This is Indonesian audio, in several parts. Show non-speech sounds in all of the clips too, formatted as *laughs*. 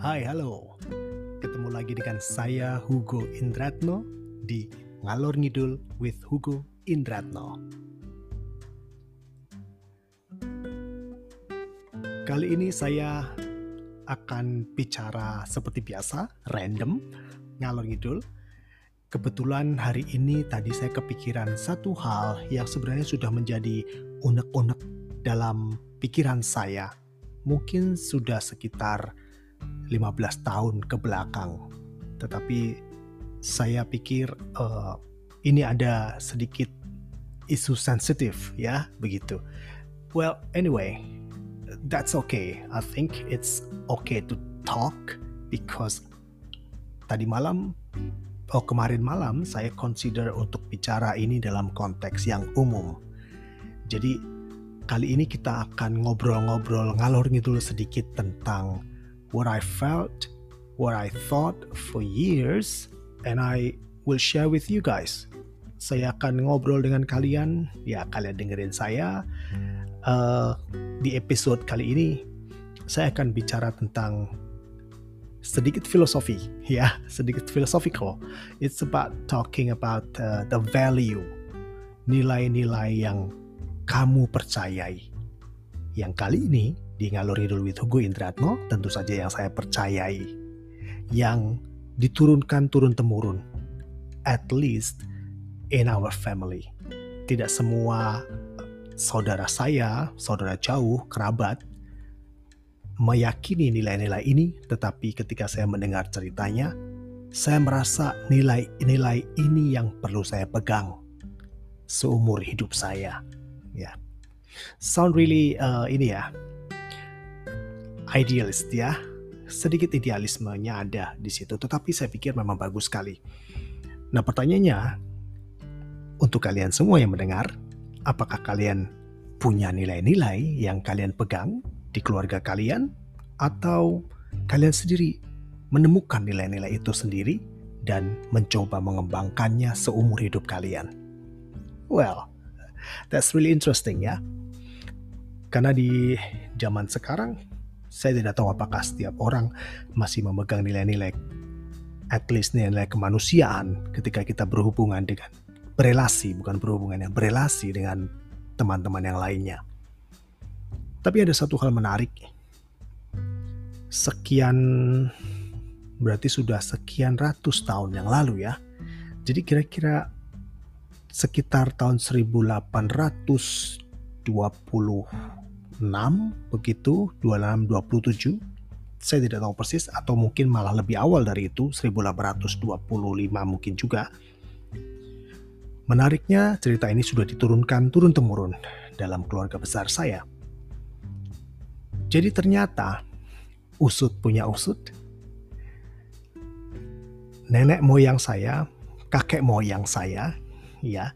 Hai, halo. Ketemu lagi dengan saya Hugo Indratno di Ngalor Ngidul with Hugo Indratno. Kali ini saya akan bicara seperti biasa, random, ngalor ngidul. Kebetulan hari ini tadi saya kepikiran satu hal yang sebenarnya sudah menjadi unek-unek dalam pikiran saya. Mungkin sudah sekitar 15 tahun ke belakang. Tetapi saya pikir uh, ini ada sedikit isu sensitif ya, begitu. Well, anyway, that's okay. I think it's okay to talk because tadi malam oh kemarin malam saya consider untuk bicara ini dalam konteks yang umum. Jadi kali ini kita akan ngobrol-ngobrol ngalor ngidul sedikit tentang what I felt, what I thought for years, and I will share with you guys. Saya akan ngobrol dengan kalian, ya kalian dengerin saya. Uh, di episode kali ini, saya akan bicara tentang sedikit filosofi, *laughs* ya sedikit philosophical. It's about talking about uh, the value, nilai-nilai yang kamu percayai. Yang kali ini di Ngalur Ngidul with Hugo Indratno, tentu saja yang saya percayai. Yang diturunkan turun-temurun. At least in our family. Tidak semua saudara saya, saudara jauh, kerabat, meyakini nilai-nilai ini, tetapi ketika saya mendengar ceritanya, saya merasa nilai-nilai ini yang perlu saya pegang seumur hidup saya. Ya, sound really uh, ini ya, idealist ya. Sedikit idealismenya ada di situ, tetapi saya pikir memang bagus sekali. Nah pertanyaannya, untuk kalian semua yang mendengar, apakah kalian punya nilai-nilai yang kalian pegang di keluarga kalian, atau kalian sendiri menemukan nilai-nilai itu sendiri dan mencoba mengembangkannya seumur hidup kalian? Well, that's really interesting ya. Karena di zaman sekarang saya tidak tahu apakah setiap orang masih memegang nilai-nilai at least nilai kemanusiaan ketika kita berhubungan dengan berelasi, bukan berhubungan yang berelasi dengan teman-teman yang lainnya. Tapi ada satu hal menarik. Sekian berarti sudah sekian ratus tahun yang lalu ya. Jadi kira-kira sekitar tahun 1820 begitu 26 27 saya tidak tahu persis atau mungkin malah lebih awal dari itu 1825 mungkin juga. Menariknya cerita ini sudah diturunkan turun temurun dalam keluarga besar saya. Jadi ternyata usut punya usut. Nenek moyang saya kakek moyang saya ya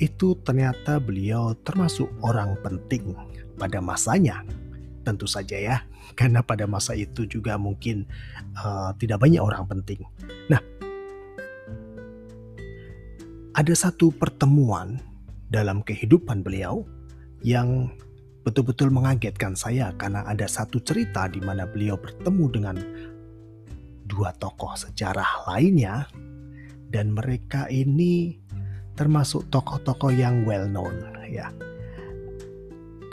itu ternyata beliau termasuk orang penting pada masanya. Tentu saja ya, karena pada masa itu juga mungkin uh, tidak banyak orang penting. Nah, ada satu pertemuan dalam kehidupan beliau yang betul-betul mengagetkan saya karena ada satu cerita di mana beliau bertemu dengan dua tokoh sejarah lainnya dan mereka ini termasuk tokoh-tokoh yang well known ya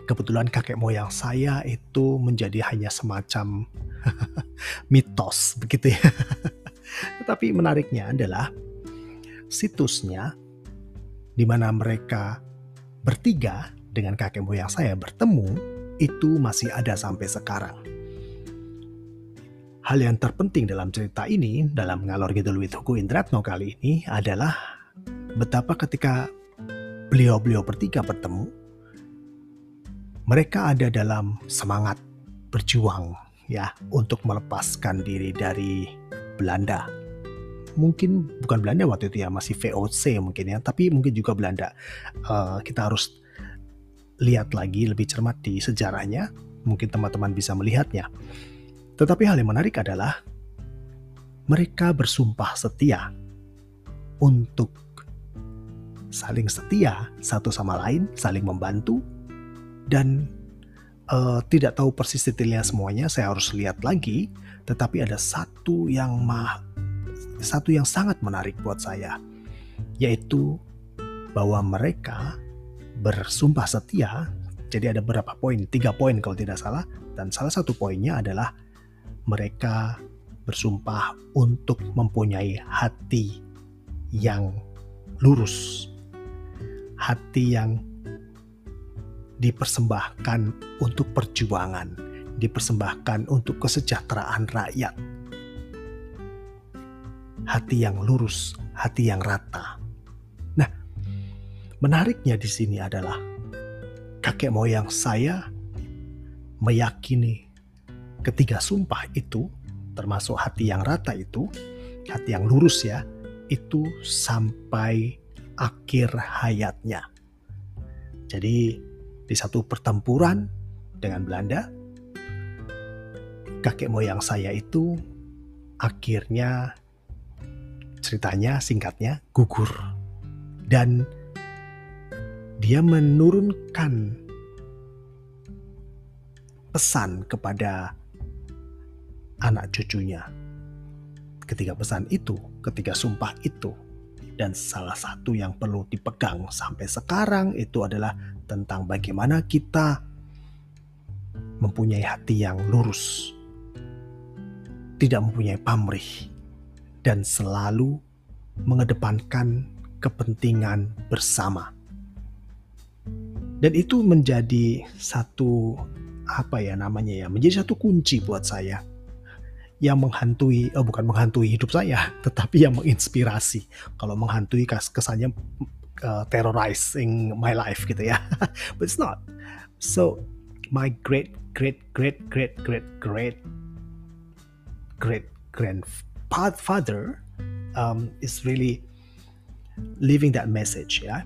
kebetulan kakek moyang saya itu menjadi hanya semacam *laughs* mitos begitu ya. *laughs* Tetapi menariknya adalah situsnya di mana mereka bertiga dengan kakek moyang saya bertemu itu masih ada sampai sekarang. Hal yang terpenting dalam cerita ini, dalam ngalor ngidul with Hugo Indratno kali ini adalah betapa ketika beliau-beliau bertiga bertemu, mereka ada dalam semangat berjuang ya untuk melepaskan diri dari Belanda. Mungkin bukan Belanda waktu itu ya masih VOC mungkin ya, tapi mungkin juga Belanda. Uh, kita harus lihat lagi lebih cermat di sejarahnya. Mungkin teman-teman bisa melihatnya. Tetapi hal yang menarik adalah mereka bersumpah setia untuk saling setia satu sama lain, saling membantu, dan uh, tidak tahu persis detailnya semuanya, saya harus lihat lagi. Tetapi ada satu yang mah, satu yang sangat menarik buat saya, yaitu bahwa mereka bersumpah setia. Jadi ada beberapa poin, tiga poin kalau tidak salah, dan salah satu poinnya adalah mereka bersumpah untuk mempunyai hati yang lurus, hati yang dipersembahkan untuk perjuangan, dipersembahkan untuk kesejahteraan rakyat. Hati yang lurus, hati yang rata. Nah, menariknya di sini adalah kakek moyang saya meyakini ketiga sumpah itu, termasuk hati yang rata itu, hati yang lurus ya, itu sampai akhir hayatnya. Jadi di satu pertempuran dengan Belanda, kakek moyang saya itu akhirnya ceritanya singkatnya gugur dan dia menurunkan pesan kepada anak cucunya. Ketiga pesan itu, ketiga sumpah itu dan salah satu yang perlu dipegang sampai sekarang itu adalah tentang bagaimana kita mempunyai hati yang lurus, tidak mempunyai pamrih, dan selalu mengedepankan kepentingan bersama. Dan itu menjadi satu apa ya namanya ya, menjadi satu kunci buat saya yang menghantui, oh bukan menghantui hidup saya, *laughs* tetapi yang menginspirasi. Kalau menghantui kesannya uh, terrorizing my life gitu ya, *laughs* but it's not. So my great great great great great great great grandfather um, is really living that message ya.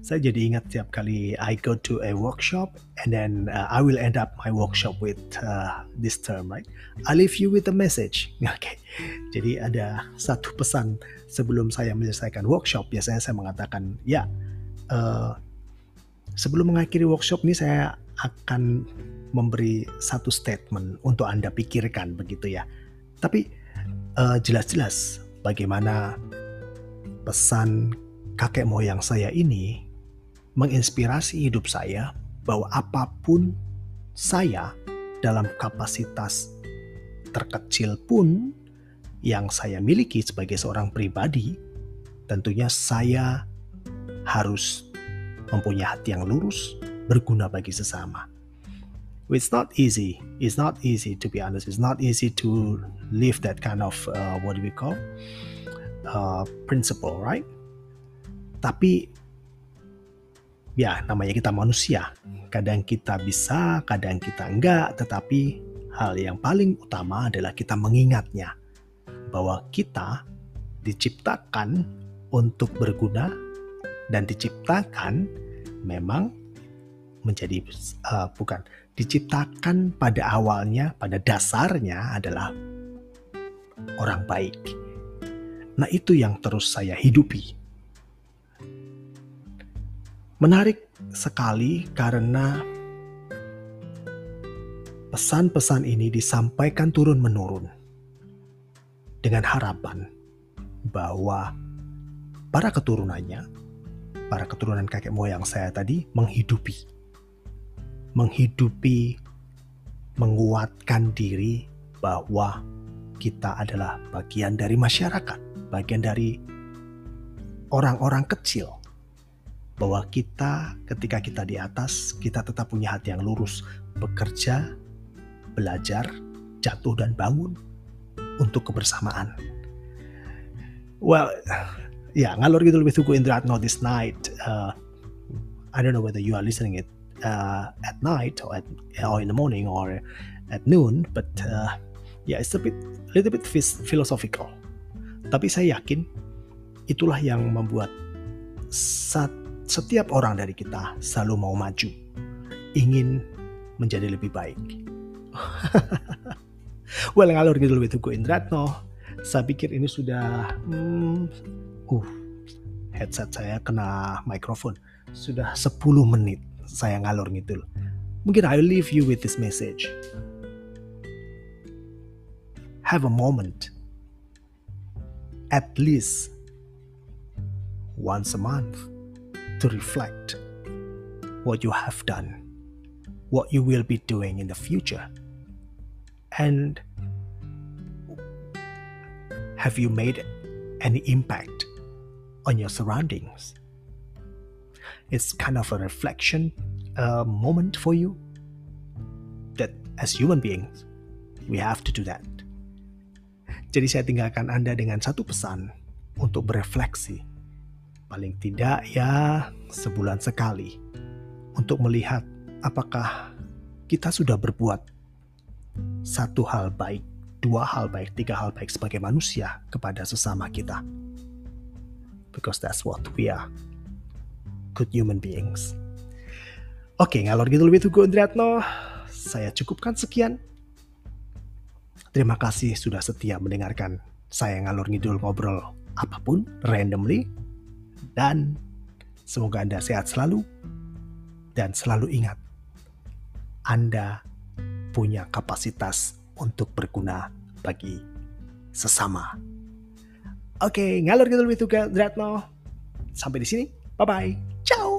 Saya jadi ingat tiap kali I go to a workshop and then uh, I will end up my workshop with uh, this term, right? I leave you with a message. Oke, *laughs* okay. jadi ada satu pesan sebelum saya menyelesaikan workshop. Biasanya saya mengatakan, ya, uh, sebelum mengakhiri workshop ini saya akan memberi satu statement untuk anda pikirkan begitu ya. Tapi uh, jelas-jelas bagaimana pesan kakek moyang saya ini menginspirasi hidup saya bahwa apa pun saya dalam kapasitas terkecil pun yang saya miliki sebagai seorang pribadi, tentunya saya harus mempunyai hati yang lurus, berguna bagi sesama. It's not easy. It's not easy to be honest. It's not easy to live that kind of uh, what do we call uh, principle, right? Tapi ya namanya kita manusia. Kadang kita bisa, kadang kita enggak, tetapi hal yang paling utama adalah kita mengingatnya bahwa kita diciptakan untuk berguna dan diciptakan memang menjadi uh, bukan diciptakan pada awalnya pada dasarnya adalah orang baik. Nah, itu yang terus saya hidupi Menarik sekali karena pesan-pesan ini disampaikan turun-menurun dengan harapan bahwa para keturunannya, para keturunan kakek moyang saya tadi menghidupi, menghidupi, menguatkan diri bahwa kita adalah bagian dari masyarakat, bagian dari orang-orang kecil bahwa kita ketika kita di atas kita tetap punya hati yang lurus bekerja belajar jatuh dan bangun untuk kebersamaan. Well ya yeah, ngalor gitu lebih tunggu Indratno this night uh, I don't know whether you are listening it uh, at night or at or in the morning or at noon but uh, yeah it's a bit little bit philosophical. Tapi saya yakin itulah yang membuat satu setiap orang dari kita selalu mau maju, ingin menjadi lebih baik. *laughs* well, ngalur gitu lebih Tugu Indratno. Saya pikir ini sudah, hmm, uh, headset saya kena mikrofon. Sudah 10 menit saya ngalur ngidul. Mungkin I'll leave you with this message. Have a moment, at least once a month, to reflect what you have done, what you will be doing in the future, and have you made any impact on your surroundings? It's kind of a reflection a moment for you that as human beings, we have to do that. Jadi saya tinggalkan Anda dengan satu pesan untuk berefleksi. Paling tidak ya sebulan sekali untuk melihat apakah kita sudah berbuat satu hal baik, dua hal baik, tiga hal baik sebagai manusia kepada sesama kita. Because that's what we are. Good human beings. Oke, ngalor gitu lebih Tugu Indriatno. Saya cukupkan sekian. Terima kasih sudah setia mendengarkan saya ngalor ngidul ngobrol apa pun randomly. Dan semoga Anda sehat selalu. Dan selalu ingat, Anda punya kapasitas untuk berguna bagi sesama. Oke, ngalor gitu lebih Tugu Indriatno. Sampai di sini. Bye-bye. Ciao.